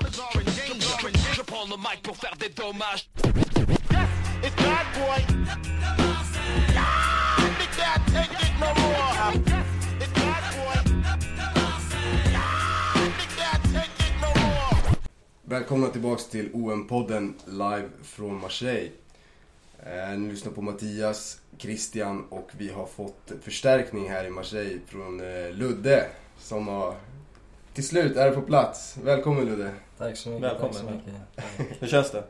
Je prends le mic pour faire des dommages. It's bad boy. Ah, take it no more. It's bad boy. Ah, take it no more. Välkomna tillbaks till OM-podden live från Marseille. Eh, ni lyssnar på Mattias, Christian och vi har fått förstärkning här i Marseille från eh, Ludde som har till slut är på plats. Välkommen Ludde. Tack så mycket. Välkommen. Tack så mycket. Tack. Hur känns det?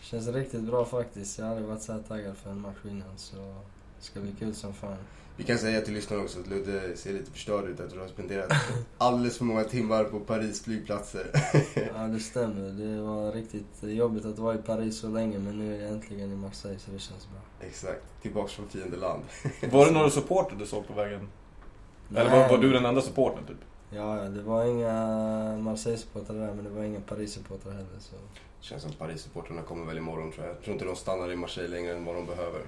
Känns riktigt bra faktiskt. Jag har aldrig varit så här taggad för en match innan så det ska bli kul som fan. Vi kan säga till lyssnarna också att Ludde ser lite förstörd ut. Att du har spenderat alldeles för många timmar på Paris flygplatser. Ja det stämmer. Det var riktigt jobbigt att vara i Paris så länge men nu är jag äntligen i Marseille så det känns bra. Exakt, tillbaks från fiendeland. Var det några supporter du såg på vägen? Eller var, var du den enda supporten typ? Ja, det var inga Marseille-supportrar där men det var inga Paris-supportrar heller så. Känns som Paris-supportrarna kommer väl imorgon tror jag. Jag tror inte de stannar i Marseille längre än vad de behöver.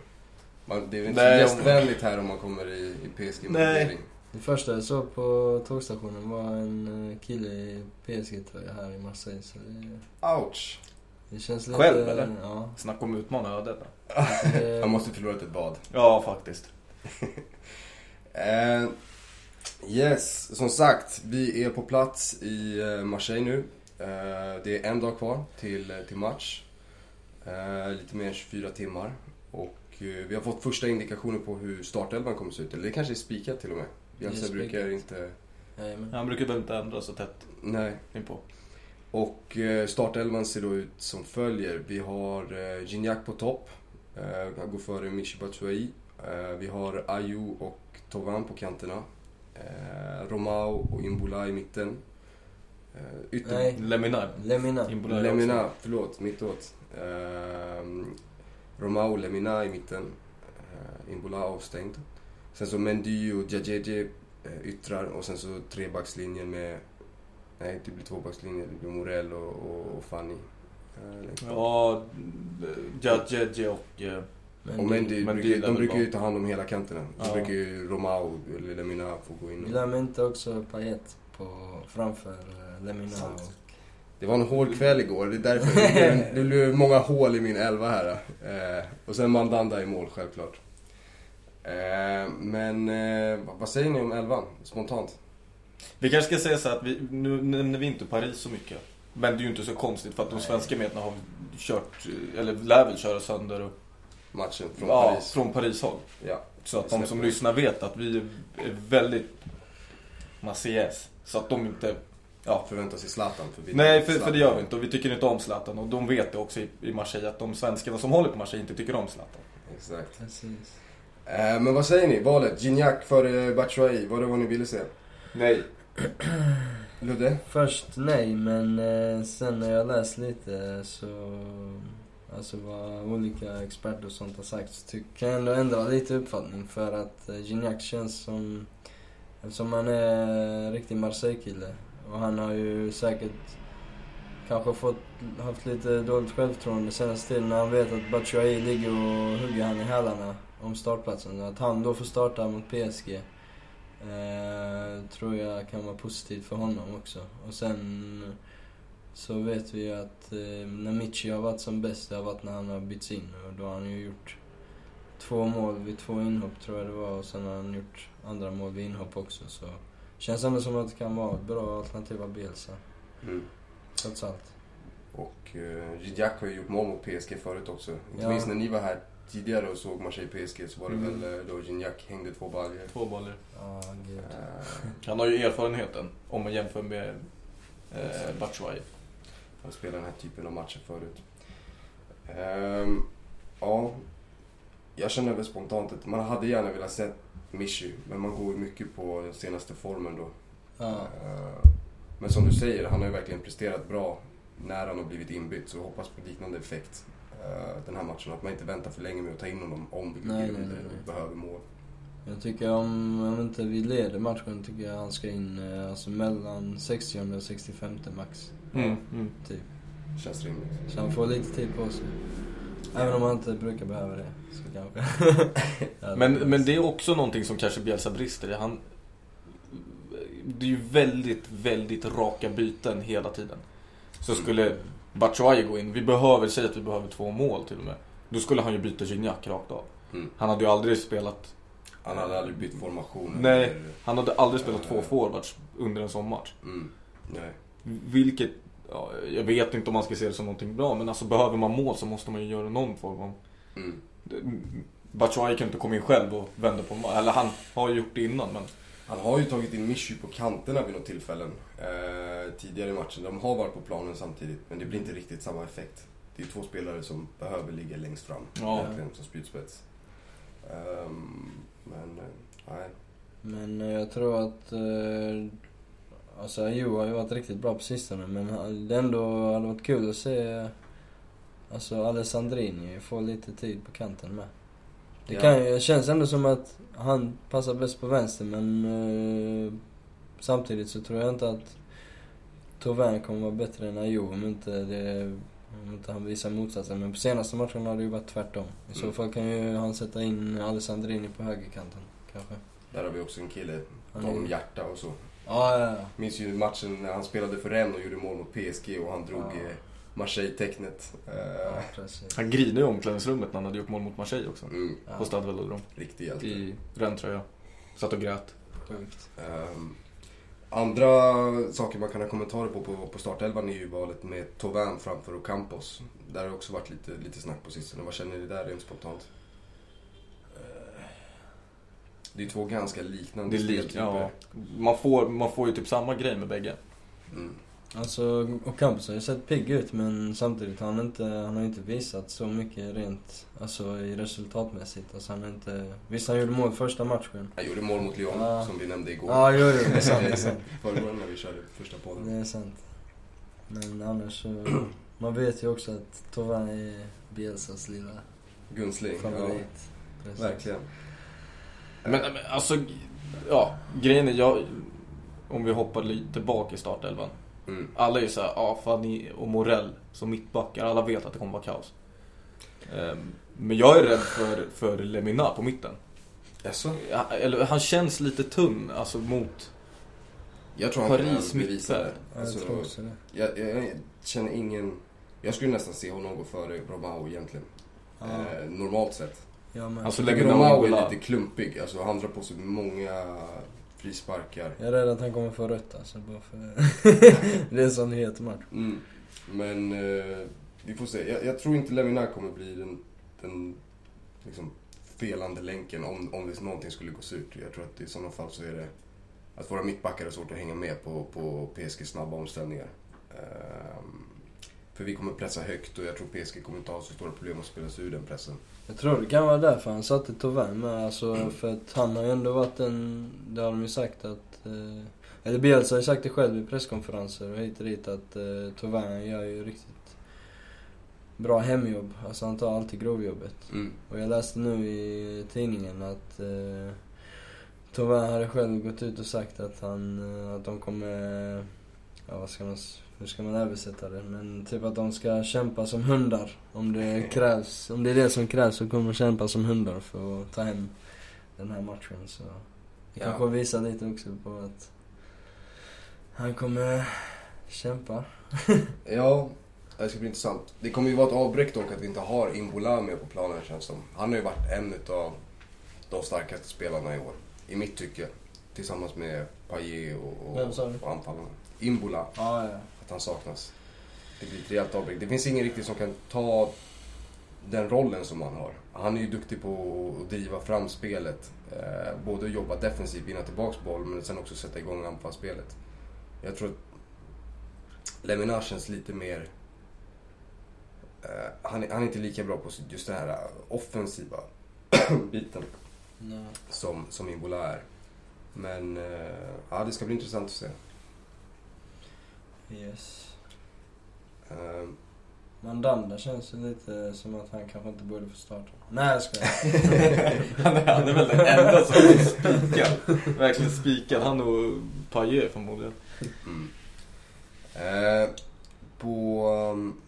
Man, det är väl inte så Nej, om- gästvänligt här om man kommer i, i PSG Nej. Det första jag såg på tågstationen var en eh, kille i PSG-tröja här i Marseille så det, Ouch! det känns lite... Själv, eller? Ja. Snacka om utmana ödet. Det, Han måste förlorat ett bad. Ja, faktiskt. Eh, yes, som sagt, vi är på plats i eh, Marseille nu. Eh, det är en dag kvar till, eh, till match. Lite mer än 24 timmar. Och vi har fått första indikationer på hur startelvan kommer att se ut. Eller det kanske är spikat till och med. Bielsa brukar inte... Jajamän. Han brukar väl inte ändra så tätt Nej. inpå. Och startelvan ser då ut som följer. Vi har Gignac på topp. Han går före Michi Batshuayi. Vi har Ayu och Tovan på kanterna. Eh, Romao och Imbola i mitten. Eh, ytter... Nej. Leminar. Lemina. Imbolai Lemina, också. förlåt, mittåt. Eh, Romao och Lemina i mitten. Eh, Imbola avstängd. Sen så Mendy och Djadjedje eh, yttrar och sen så trebackslinjen med... Nej, det blir tvåbackslinjen. Det blir Morell och, och, och Fanny. Eh, längst bak. Ja, Jadjeje och... Men och Mendy, Mendy brukar, de brukar ju ta hand om hela kanterna. Då Ja. brukar ju Romao eller Lemina få gå in. och- Glöm inte också Payet på, framför eh, Lemina. Och, Det var en hård kväll igår, det är därför det blev, det blev många hål i min elva här. Eh, och sen Mandanda i mål, självklart. Eh, men eh, vad- säger ni om elvan, spontant? Vi kanske ska säga så här att vi, nu nämner vi inte Paris så mycket. Men det är ju inte så konstigt för att de svenska medierna har kört, eller lär väl köra sönder och, Matchen från ja, Paris. från Paris-håll. Ja. Så att de som lyssnar vet att vi är väldigt Marseillais. Så att de inte, ja. Förväntar sig Zlatan. För vi Nej, för, för Zlatan. det gör vi inte. Och vi tycker inte om Zlatan. Och de vet det också i, i Marseille att de svenskarna som håller på Marseille inte tycker om Zlatan. Exakt. precis. Eh, men vad säger ni? Valet? Gignac före Batshuayi, var det vad ni ville se? Nej. Ludde? Först nej, men eh, sen när jag läst lite så... Alltså vad olika experter och sånt har sagt så tyck, kan jag ändå ändra lite uppfattning för att eh, Gignac känns som... Eftersom han är en riktig Marseille-kille och han har ju säkert kanske fått, haft lite dåligt självförtroende senaste tiden när han vet att Batshuayi ligger och hugger han i hälarna om startplatsen. Att han då får starta mot PSG eh, tror jag kan vara positivt för honom också. Och sen så vet vi att eh, när Michi har varit som bäst, det har varit när han har bytts in. Och då har han ju gjort två mål vid två inhopp tror jag det var. Och sen har han gjort andra mål vid inhopp också. Så känns ändå som att det kan vara ett bra alternativ av Bielsa. Mm. Trots allt. Och uh, Gignac har ju gjort mål mot PSG förut också. Inte Ja. minst när ni var här tidigare och såg Marseille-PSG så var det Mm. väl eh, då Gignac hängde två baljor. Två. Ja, gud. Eh, Han har ju erfarenheten om man jämför med eh, Batshuayi. Han spelar den här typen av matcher förut. Ehm, ja, jag känner väl spontant att man hade gärna velat se Michi, men man går ju mycket på den senaste formen då. Ja. Ehm, men som du säger, han har ju verkligen presterat bra när han har blivit inbytt, så jag hoppas på liknande effekt eh, den här matchen. Att man inte väntar för länge med att ta in honom om vi och behöver mål. Jag tycker om, om inte vi leder matchen tycker jag han ska in eh, alltså mellan 60 och 65 max. Mm. Mm. Typ. Känns rimligt. Så han får lite tid på sig. Även om han inte brukar behöva det. Så kanske. Men, men det är också någonting som kanske Bielsa brister i. Han, det är ju väldigt, väldigt raka byten hela tiden. Så skulle Batshuayi gå in, vi behöver, säg att vi behöver två mål till och med. Då skulle han ju byta Gignac rakt av. Mm. Han hade ju aldrig spelat, Han hade aldrig bytt formation. Nej. eller- han hade aldrig spelat två forwards under en sån match. Mm. Nej. Vilket, ja, jag vet inte om man ska se det som någonting bra, men alltså behöver man mål så måste man ju göra någon form av... Mm. Batshuayi kan inte komma in själv och vända på match. Eller han har ju gjort det innan men... Han har ju tagit in Mischu på kanterna vid något tillfällen eh, tidigare i matchen. De har varit på planen samtidigt, men det blir inte riktigt samma effekt. Det är två spelare som behöver ligga längst fram, Ja. verkligen, som spjutspets. Ehm, men, eh, nej. Men eh, jag tror att... Eh, alltså Ayew har ju varit riktigt bra på sistone men det ändå hade varit kul att se... Alltså Alessandrini få lite tid på kanten med. Det Ja. kan det känns ändå som att han passar bäst på vänster men... Eh, samtidigt så tror jag inte att Tauvin kommer vara bättre än Ayew om inte det... Om inte han visar motsatsen. Men på senaste matchen har det ju varit tvärtom. I så Mm. fall kan ju han sätta in Alessandrini på högerkanten, kanske. Där har vi också en kille, Han tal om är- hjärta och så. Ja, ja, ja. Minns ju matchen när han spelade för Rennes och gjorde mål mot PSG och han drog Ja. eh, Marseille-tecknet. Eh, Ja, precis. Han grinade ju i omklädningsrummet när han hade gjort mål mot Marseille också. mm, På Stade Velodrome. riktig hjälte. I Rennes-tröja. Satt och grät. Sjukt. Ehm, andra saker man kan ha kommentarer på på, på startelvan är ju valet med Tauvin framför Ocampos. Där har det också varit lite, lite snack på sistone. Vad känner ni där rent spontant? Det är två ganska liknande Det lik, speltyper. ja. Man får, man får ju typ samma grej med bägge. Mm. Alltså, Ocampos har ju sett pigg ut men samtidigt har han inte, han har inte visat så mycket rent, alltså i resultatmässigt. Alltså han har inte, visst han gjorde mål första matchen. Han gjorde mål mot Lyon, Ja. som vi nämnde igår. Ja, jo, jo, det är sant, det är sant. Förrgår när vi körde första Det podden. är sant. Men annars så, man vet ju också att Tauvin är Bielsas lilla Gundsling. Ja, favorit. Precis. verkligen. Men, men alltså, ja. Grejen är, jag, om vi hoppar lite bak i startelvan. Mm. Alla är ju såhär, ja Fanny och Morell som mittbackar. Alla vet att det kommer vara kaos. Ehm, Men jag är rädd för, för Lemina på mitten. Jaså? Ja, Eller han känns lite tunn, alltså mot... Jag tror han Paris mittfält. Ja, jag Alltså, tror också det. jag, jag, jag känner ingen... Jag skulle nästan se honom gå före Romao egentligen. Ja, Eh, normalt sett. jag med. Alltså Romao är Angola. lite klumpig. Alltså han drar på sig många frisparkar. Jag är rädd att han kommer få rött alltså, bara för det är en sån het match. Mm. Men eh, vi får se. Jag, jag tror inte Lemina kommer bli den, den liksom, felande länken om, om det någonting skulle gå surt. Jag tror att i sådana fall så är det att våra mittbackar är svårt att hänga med på, på PSG snabba omställningar. Ehm, för vi kommer pressa högt och jag tror PSG kommer inte ha så stora problem att spela sig ur den pressen. Jag tror det kan vara därför han satte Tauvin med. Alltså för att han har ju ändå varit en... Det har de ju sagt att... Eh, eller Bielsa har ju sagt det själv i presskonferenser och hit och dit att eh, Tauvin gör ju riktigt bra hemjobb. Alltså han tar alltid grovjobbet. Mm. Och jag läste nu i tidningen att eh, Tauvin hade själv gått ut och sagt att han... Eh, att de kommer... Ja vad ska man... Hur ska man översätta det? Men typ att de ska kämpa som hundar. Om det krävs. Om det är det som krävs så kommer de kämpa som hundar för att ta hem den här matchen. Så Ja. kanske visar lite också på att han kommer kämpa. Ja, det ska bli intressant. Det kommer ju vara ett avbräck dock att vi inte har Imbola med på planen känns som. Han har ju varit en av de starkaste spelarna i år. I mitt tycke. Tillsammans med Payet och, och, och anfallarna. Imbola, Ja, ja. Att han saknas. Det blir ett rejält avbräck. Det finns ingen riktigt som kan ta den rollen som han har. Han är ju duktig på att driva fram spelet. Eh, både jobba defensivt, vinna tillbaks boll, men sen också sätta igång anfallsspelet. Jag tror att Lemina känns lite mer... Eh, han, är, han är inte lika bra på just den här offensiva biten Nej. som, som Imbola är. Men eh, ja, det ska bli intressant att se. Yes. Eh, Mandanda känns ju lite som att han kanske inte borde få starta. Nej jag skojar. han, är, han är väl den enda som är spikad. Verkligen spikad. Han och Payet förmodligen. Mm. Eh, på um,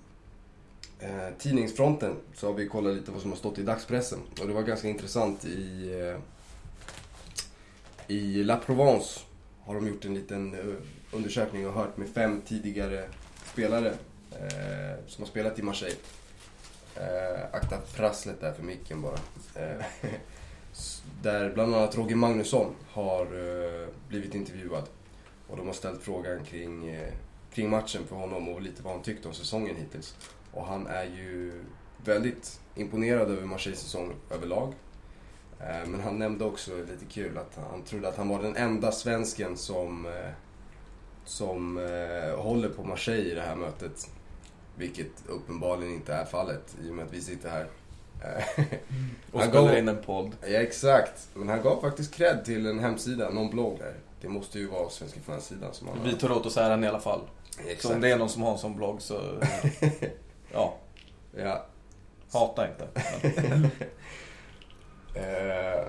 eh, tidningsfronten så har vi kollat lite vad som har stått i dagspressen. Och det var ganska intressant i, eh, i La Provence har de gjort en liten eh, undersökning och hört med fem tidigare spelare eh, som har spelat i Marseille. Eh, akta prasslet där för micken bara. Eh, där bland annat Roger Magnusson har eh, blivit intervjuad. Och de har ställt frågan kring, eh, kring matchen för honom och lite vad han tyckte om säsongen hittills. Och han är ju väldigt imponerad över Marseilles säsong överlag. Eh, Men han nämnde också lite kul att han trodde att han var den enda svensken som, eh, som eh, håller på Marseille i det här mötet. Vilket uppenbarligen inte är fallet i och med att vi sitter här. Eh, Och spelar gav- in en podd. Ja, exakt. Men han gav faktiskt cred till en hemsida, någon blogg där. Det måste ju vara Svenska fansidan som han Vi tar åt oss äran i alla fall. Så Exakt. om det är någon som har en sån blogg så... Ja, Ja. hata inte. Eh,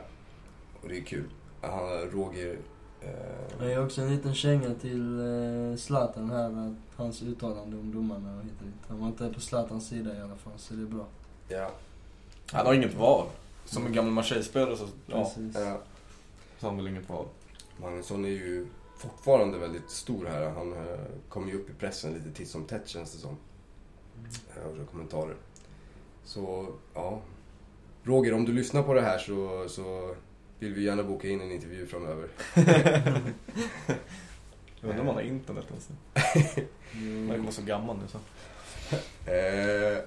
och det är kul. Han, Roger... Eh, är också en liten känga till eh, Zlatan här, att hans uttalande om domarna och hit och dit. Han var inte på Zlatans sida i alla fall, så det är bra. ja. Han har inget val. Som en gammal Marseille-spelare så, ja, Precis. ja. så har han väl inget val. Magnusson är ju fortfarande väldigt stor här. Han eh, kommer ju upp i pressen lite titt som tätt känns det som. Jag hörde kommentarer. Så, ja. Roger, om du lyssnar på det här så, så vill vi gärna boka in en intervju framöver. Jag undrar om han har internet ens. Han verkar vara så gammal nu så. Eh,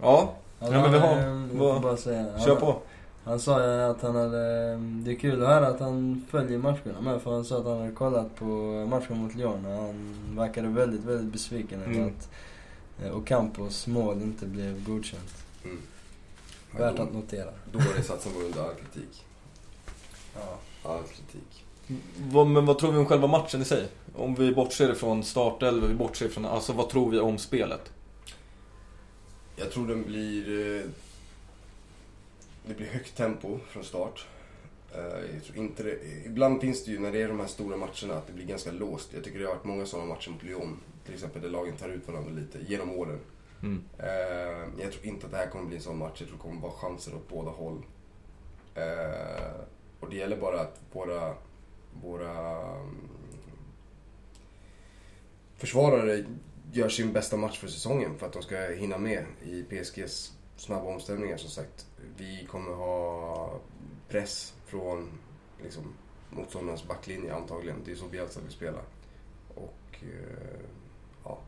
Ja, Han Ja, men vi har- eh, får vad- bara säga. kör han, på. Han sa ju att han hade, det är kul att höra att han följer matcherna med för han sa att han hade kollat på matchen mot Lyon och han verkade väldigt, väldigt besviken över Mm. att eh, Ocampos mål inte blev godkänt. mm. Värt då, att notera. då var det satsen var under all kritik. Ja. All kritik. Men vad tror vi om själva matchen i sig? Om vi bortser från startelva, vi bortser från... Alltså vad tror vi om spelet? Jag tror den blir... eh, Det blir högt tempo från start. Eh, Jag tror inte det, ibland finns det ju när det är de här stora matcherna att det blir ganska låst. Jag tycker det har varit många sådana matcher mot Lyon. Till exempel där lagen tar ut varandra lite genom åren. Mm. Eh, Jag tror inte att det här kommer bli en sån match. Jag tror det kommer vara chanser åt båda håll. Och det gäller bara att våra, våra mm, försvarare gör sin bästa match för säsongen för att de ska hinna med i PSGs snabba omställningar som sagt. Vi kommer ha press från liksom, motståndarnas backlinje antagligen. Det är så Bielsa vill spela. Och eh, ja,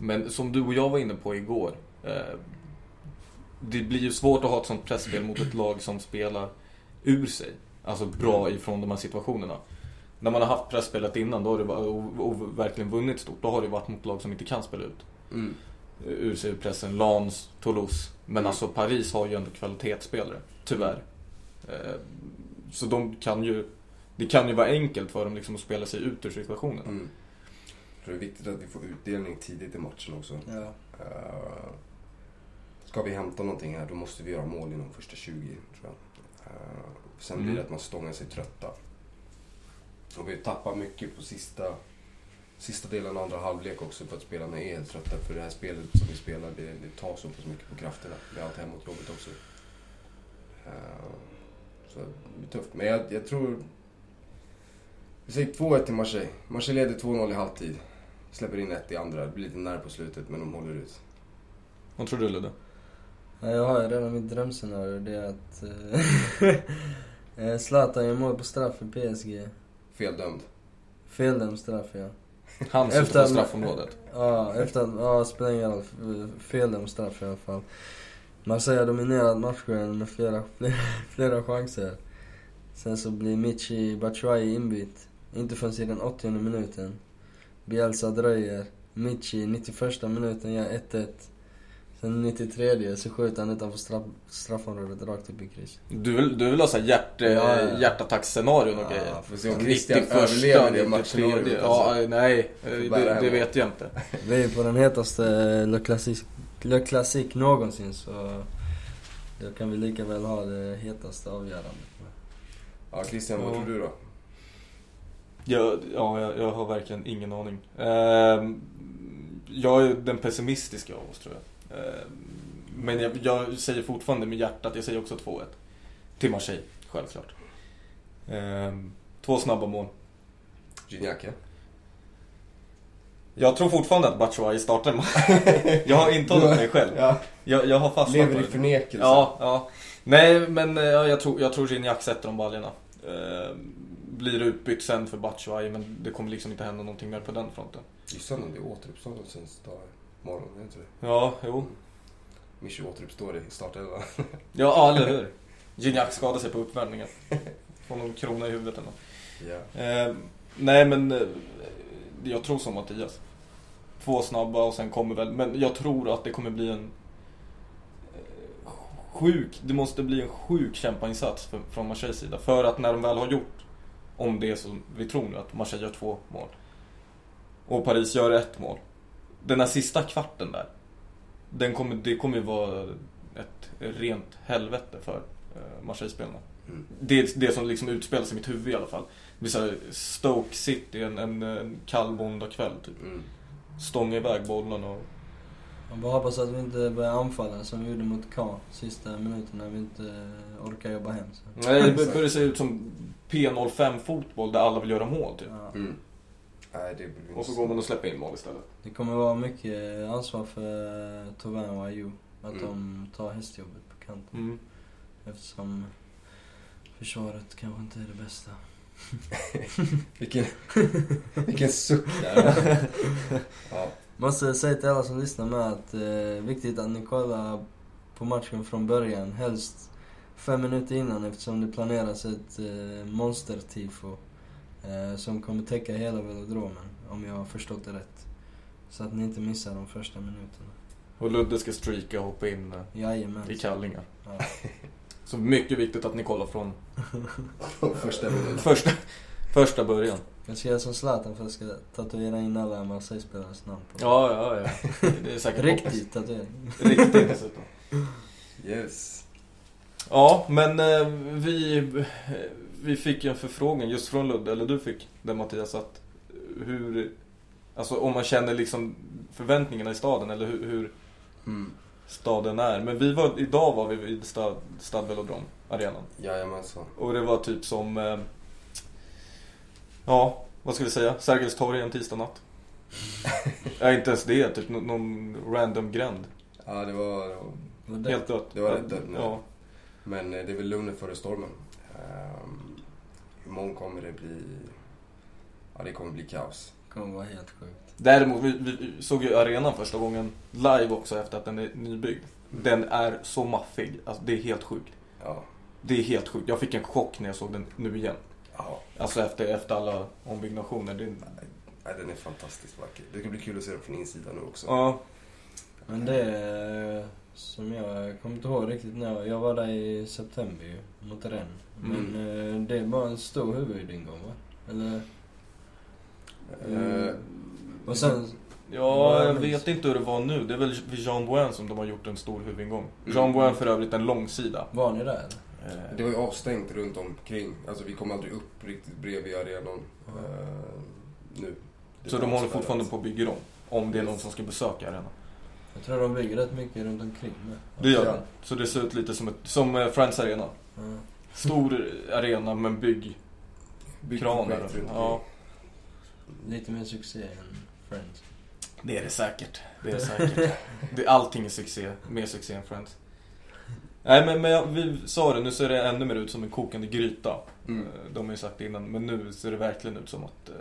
Men som du och jag var inne på igår. Eh, det blir ju svårt att ha ett sånt pressspel mot ett lag som spelar ur sig. Alltså bra ifrån de här situationerna. När man har haft pressspelet innan då har det, va- och, och verkligen vunnit stort, då har det varit mot lag som inte kan spela ut. mm. eh, ur sig ur pressen. Lans, Toulouse. Men Mm. alltså Paris har ju ändå kvalitetsspelare. Tyvärr. Eh, Så de kan ju... Det kan ju vara enkelt för dem liksom att spela sig ut ur situationen. Mm. Det är viktigt att vi får utdelning tidigt i matchen också. Ja. Uh, ska vi hämta någonting här då måste vi göra mål inom första 20 tror jag. Eh, sen blir Mm. det att man stångar sig trötta. Och vi tappar mycket på sista, sista delen av andra halvlek också för att spelarna är helt trötta. För det här spelet som vi spelar det, det tar så pass mycket på krafterna. Är allt hemåt jobbigt också. Eh, så det blir tufft. Men jag, jag tror... Vi säger 2-1 till Marseille. Marseille leder 2-0 i halvtid. Släpper in ett i andra. Det blir lite när på slutet men de håller ut. Vad tror du Ludde? Ja, jag har ju redan mitt drömscenario. Det är att eh, eh, Zlatan gör mål på straff för PSG. Feldömd. Feldömd straff, ja. Han sitter Efter- på straffområdet. Ja, efter att, ja, spelar ingen roll. Feldömd straff i alla fall. Marseille har dominerat matchen med flera, flera, flera chanser. Sen så blir Michi Batshuayi inbytt. Inte förrän i den 80 minuten. Bielsa dröjer. Michi 91 minuten gör 1-1. Sen 93 så skjuter han utanför straff, straffområdet rakt upp i kryss. Du vill, du vill ha hjärt, Ja, ja. hjärtattackscenarion och Ja, grejer. får se om Christian 91, överlever det 93. matchscenariot, Ja, alltså. nej. Det, det vet jag inte. Vi är på den hetaste Le Classique, Le Classique någonsin så då kan vi lika väl ha det hetaste avgörandet. Ja, Christian, vad Ja. tror du då? Jag, ja, jag, jag har verkligen ingen aning. Ehm, jag är den pessimistiska av oss tror jag. Ehm, men jag, jag säger fortfarande med hjärtat, jag säger också 2-1. Till Marseille, självklart. Ehm, två snabba mål. Gignac, ja. Jag tror fortfarande att Batshuayi startar Jag har intalat mig själv. Ja, Jag, jag har fastnat lever i förnekelse. Ja, ja. Nej, men eh, ja, jag tror, jag tror Gignac sätter de baljorna. Eh, blir utbytt sen för Batshuayi, men det kommer liksom inte hända någonting mer på den fronten. Är söndag, det är återuppståndelsens dag imorgon, är det inte det? Ja, jo. Michi återuppstår i startelvan. Ja, eller hur? Gignac skadade sig på uppvärmningen. Får någon krona i huvudet eller något. Eh, nej, men eh, jag tror som Mattias. Två snabba och sen kommer väl, men jag tror att det kommer bli en eh, sjuk, det måste bli en sjuk kämpainsats för, från Marseilles sida. För att när de väl har gjort, om det är som vi tror nu, att Marseille gör två mål. Och Paris gör ett mål. Den här sista kvarten där, den kommer, det kommer ju vara ett rent helvete för eh, Marseille-spelarna. Mm. Det är det som liksom utspelas i mitt huvud i alla fall. Vi sa Stoke City en, en, en kall måndagkväll typ. Mm. Stånga iväg bollarna och... Man bara hoppas att vi inte börjar anfalla som vi gjorde mot Caen sista minuterna när vi inte orkar jobba hem. Så. Nej, det börjar se ut som P05 fotboll där alla vill göra mål typ. Ja. Mm. Nej, det blir Och så går man och släpper in mål istället. Det kommer vara mycket ansvar för Tauvin och Ayew. Att Mm. de tar hästjobbet på kanten. Mm. Eftersom försvaret kanske inte är det bästa. Vilken, vilken suck där. ja. Måste säga till alla som lyssnar med att eh, viktigt att ni kollar på matchen från början. Helst fem minuter innan eftersom det planeras ett eh, monstertifo. Eh, som kommer täcka hela velodromen. Om jag har förstått det rätt. Så att ni inte missar de första minuterna. Och Ludde ska streaka och hoppa in eh, Jajamän. i kallingar. Ja. Så mycket viktigt att ni kollar från Första första, första början. Jag ska göra som Zlatan för jag ska tatuera in alla Marseille-spelares namn på. Ja, ja, ja. Det är säkert Riktigt tatuering. Riktigt dessutom. Yes. Ja, men eh, vi, eh, vi fick en förfrågan just från Ludde, eller du fick det Mattias, att hur, alltså om man känner liksom förväntningarna i staden eller hur, hur Mm. staden är. Men vi var, idag var vi vid stad, Stad Velodrom, arenan. Jajamensan. Och det var typ som, eh, ja, vad ska vi säga, Sergels torg en tisdag natt. ja, inte ens det, typ nå- någon random gränd. Ja, det var... det var- Helt dött. Det var rätt dött. Ja. Men eh, det är väl lugnet före stormen. Um, imorgon kommer det bli... Ja, det kommer bli kaos. kommer vara helt sjukt. Däremot, vi, vi såg ju arenan första gången live också efter att den är nybyggd. Den är så maffig, alltså det är helt sjukt. Ja. Det är helt sjukt. Jag fick en chock när jag såg den nu igen. Ja. Alltså efter, efter alla ombyggnationer. Det, Nej, den är fantastiskt vacker. Det ska bli kul att se den från insidan nu också. ja, Men det är som jag kommer inte ihåg riktigt när. Jag var där i september ju, mot Rennes. Men eh, det är bara en stor huvudingång va? Eller? Eh, Och sen, ja, jag vet inte hur det var nu. Det är väl vid Jean Bouin som de har gjort en stor huvudingång. Mm. Jean Bouin för övrigt en långsida. var ni där eller? det var ju avstängt runt omkring. Alltså vi kom aldrig upp riktigt bredvid arenan eh, nu. Det Så var de håller fortfarande på att bygga om. Om det är någon som ska besöka arenan. Jag tror de bygger rätt mycket runt omkring med. Det gör de. Så det ser ut lite som, ett, som eh, Friends Arena. Ja. Stor arena men bygg Byggt kranar. Ja, Lite mer succé än Friends. det är det säkert. Det är det säkert. det, allting är succé. Mer succé än Friends. Nej men, men jag, vi sa det, nu ser det ännu mer ut som en kokande gryta. Mm. Eh, De har ju sagt det innan, men nu ser det verkligen ut som att... eh,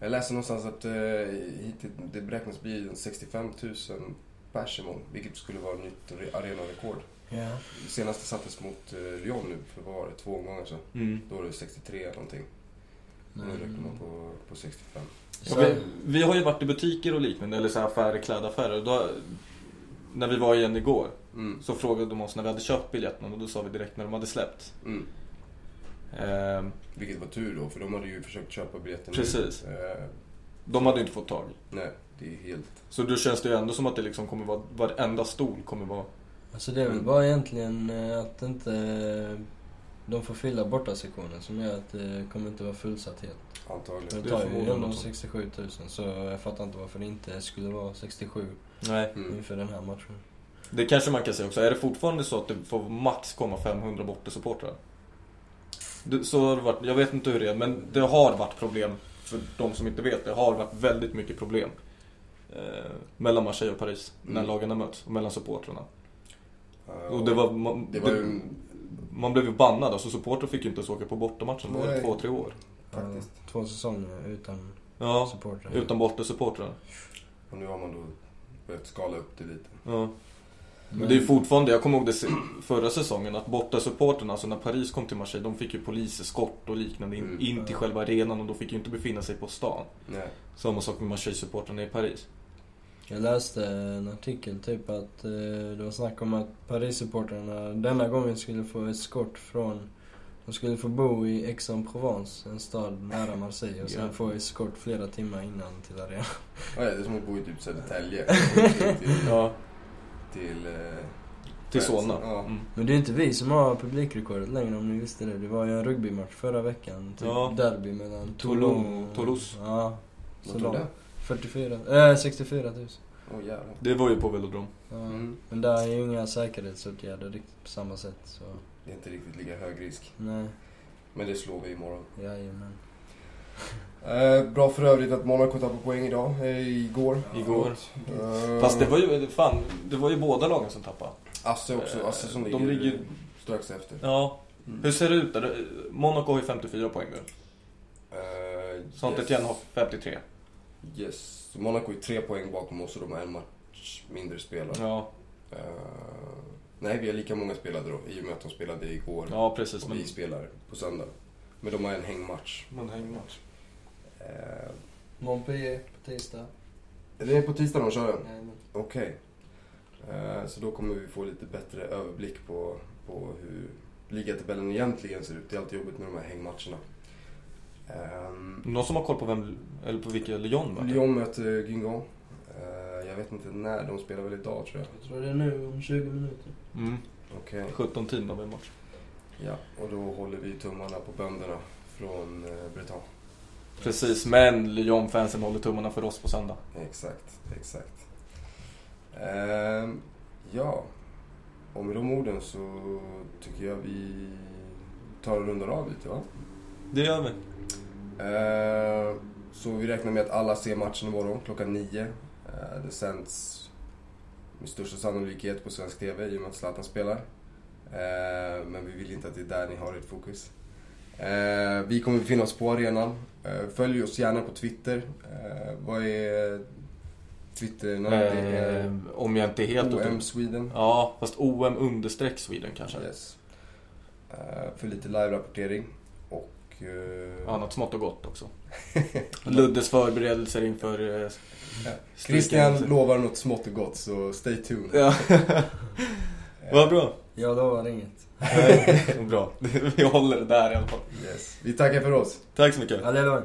Jag läste någonstans att eh, det beräknas bli 65 000 pers imorgon, vilket skulle vara nytt re- arenarekord. Ja. Senaste sattes mot eh, Lyon nu, för vad var det, två omgångar sedan. Då var det 63 någonting. Nu räknar man på, på 65. Ja, vi, vi har ju varit i butiker och liknande, eller så här affärer, klädaffärer. Då, när vi var igen igår Mm. så frågade de oss när vi hade köpt biljetterna och då sa vi direkt när de hade släppt. Mm. Ehm, Vilket var tur då, för de hade ju försökt köpa biljetten Precis. Eh, de hade inte fått tag. nej, det är helt... Så då känns det ju ändå som att det liksom kommer vara, varenda stol kommer vara... Alltså det är väl bara egentligen eh, att inte eh, de får fylla borta sektionen som gör att det kommer inte vara fullsatt helt. Antagligen. Det Det tar ju förmodligen ändå också. 67 000 så jag fattar inte varför det inte skulle vara 67 Nej. Mm. inför den här matchen. Det kanske man kan säga också. Är det fortfarande så att det får max komma 500 bortasupportrar? Det- Så har det varit, jag vet inte hur det är, men det har varit problem. För de som inte vet, det har varit väldigt mycket problem. Eh, mellan Marseille och Paris, när Mm. lagen har mötts. Och mellan supportrarna. Eh, Och det var, man, det var det- man blev ju bannad, alltså supportrar fick ju inte ens åka på bortamatchen. Nej. två, tre år. faktiskt. Ja, två säsonger utan Ja, supportrar. utan bortasupportrar. Och nu har man då börjat skala upp det lite. Ja. Men det är ju fortfarande, jag kommer ihåg det förra säsongen, att bortasupportrarna, alltså när Paris kom till Marseille, de fick ju poliseskort och liknande in, Mm. in till själva arenan och de fick ju inte befinna sig på stan. Nej. Samma sak med Marseille-supportrarna i Paris. Jag läste en artikel typ att eh, det var snack om att Paris-supportrarna denna gången skulle få eskort från de skulle få bo i Aix-en-Provence, en stad nära Marseille och sen Ja. få eskort flera timmar innan till arenan. Ja, det är som att bo i typ Södertälje. till, Ja. till, eh, Till Solna. Ja. Mm. Men det är inte vi som har publikrekordet längre om ni visste det. Det var ju en rugbymatch förra veckan. Typ Ja. derby mellan Toulon- Toulouse. Ja. Vad Så tror du det? 44, äh, 64 000. Åh jävlar. Det var ju på Velodrom. Ja. Mm. Men där är ju inga säkerhetsåtgärder riktigt på samma sätt så, Det är inte riktigt lika hög risk. nej. Men det slår vi imorgon. Jajamän. Eh, bra för övrigt att Monaco tappade poäng idag. Eh, igår. Igår. Eh, Fast det var ju, fan, det var ju båda lagen som tappade. Asse också. Asse som ligger, De ligger- strax efter. Ja. Mm. Hur ser det ut där? Monaco har ju 54 poäng nu. Eh, Saint yes. Har 53. Yes. Så Monaco är tre poäng bakom oss och de har en match mindre spelare. Ja, Eh, nej, vi har lika många spelade då i och med att de spelade igår. ja precis. och Men vi spelar på söndag. Men de har en hängmatch. man hänger match. Eh, Montpellier på tisdag. det är på tisdag de kör den? Okej. Eh, så då kommer vi få lite bättre överblick på, på hur ligatabellen egentligen ser ut. Det är alltid jobbigt med de här hängmatcherna. Um, Någon som har koll på vem, eller på vilka Lyon möter? Lyon möter Guingamp. Eh, jag vet inte när, de spelar väl idag tror jag. Jag tror det är nu om 20 minuter. Mm. Okej. 17 team av en match. Ja, och då håller vi tummarna på bönderna från eh, Breton. Precis, men Lyon-fansen håller tummarna för oss på söndag. Exakt, exakt. Ehm, ja, och med de orden så tycker jag vi tar och rundar av lite va? Det gör vi. Ehm, så vi räknar med att alla ser matchen imorgon klockan nio. Ehm, det sänds med största sannolikhet på svensk TV i och med att Zlatan spelar. Ehm, men vi vill inte att det är där ni har ert fokus. Vi kommer befinna oss på arenan. Följ oss gärna på Twitter. Vad är Twitter? Det är Eh, om jag inte är helt OM. Sweden. Ja, fast OM understreck Sweden kanske. Yes. För lite live-rapportering. Eh, Annat smått och gott också. Luddes förberedelser inför... Eh, Ja. Christian lovar något smått och gott, så stay tuned. Ja, vad bra. Jag lovar inget. bra. Vi håller det där i alla fall. Yes. Vi tackar för oss. Tack så mycket. Hallå.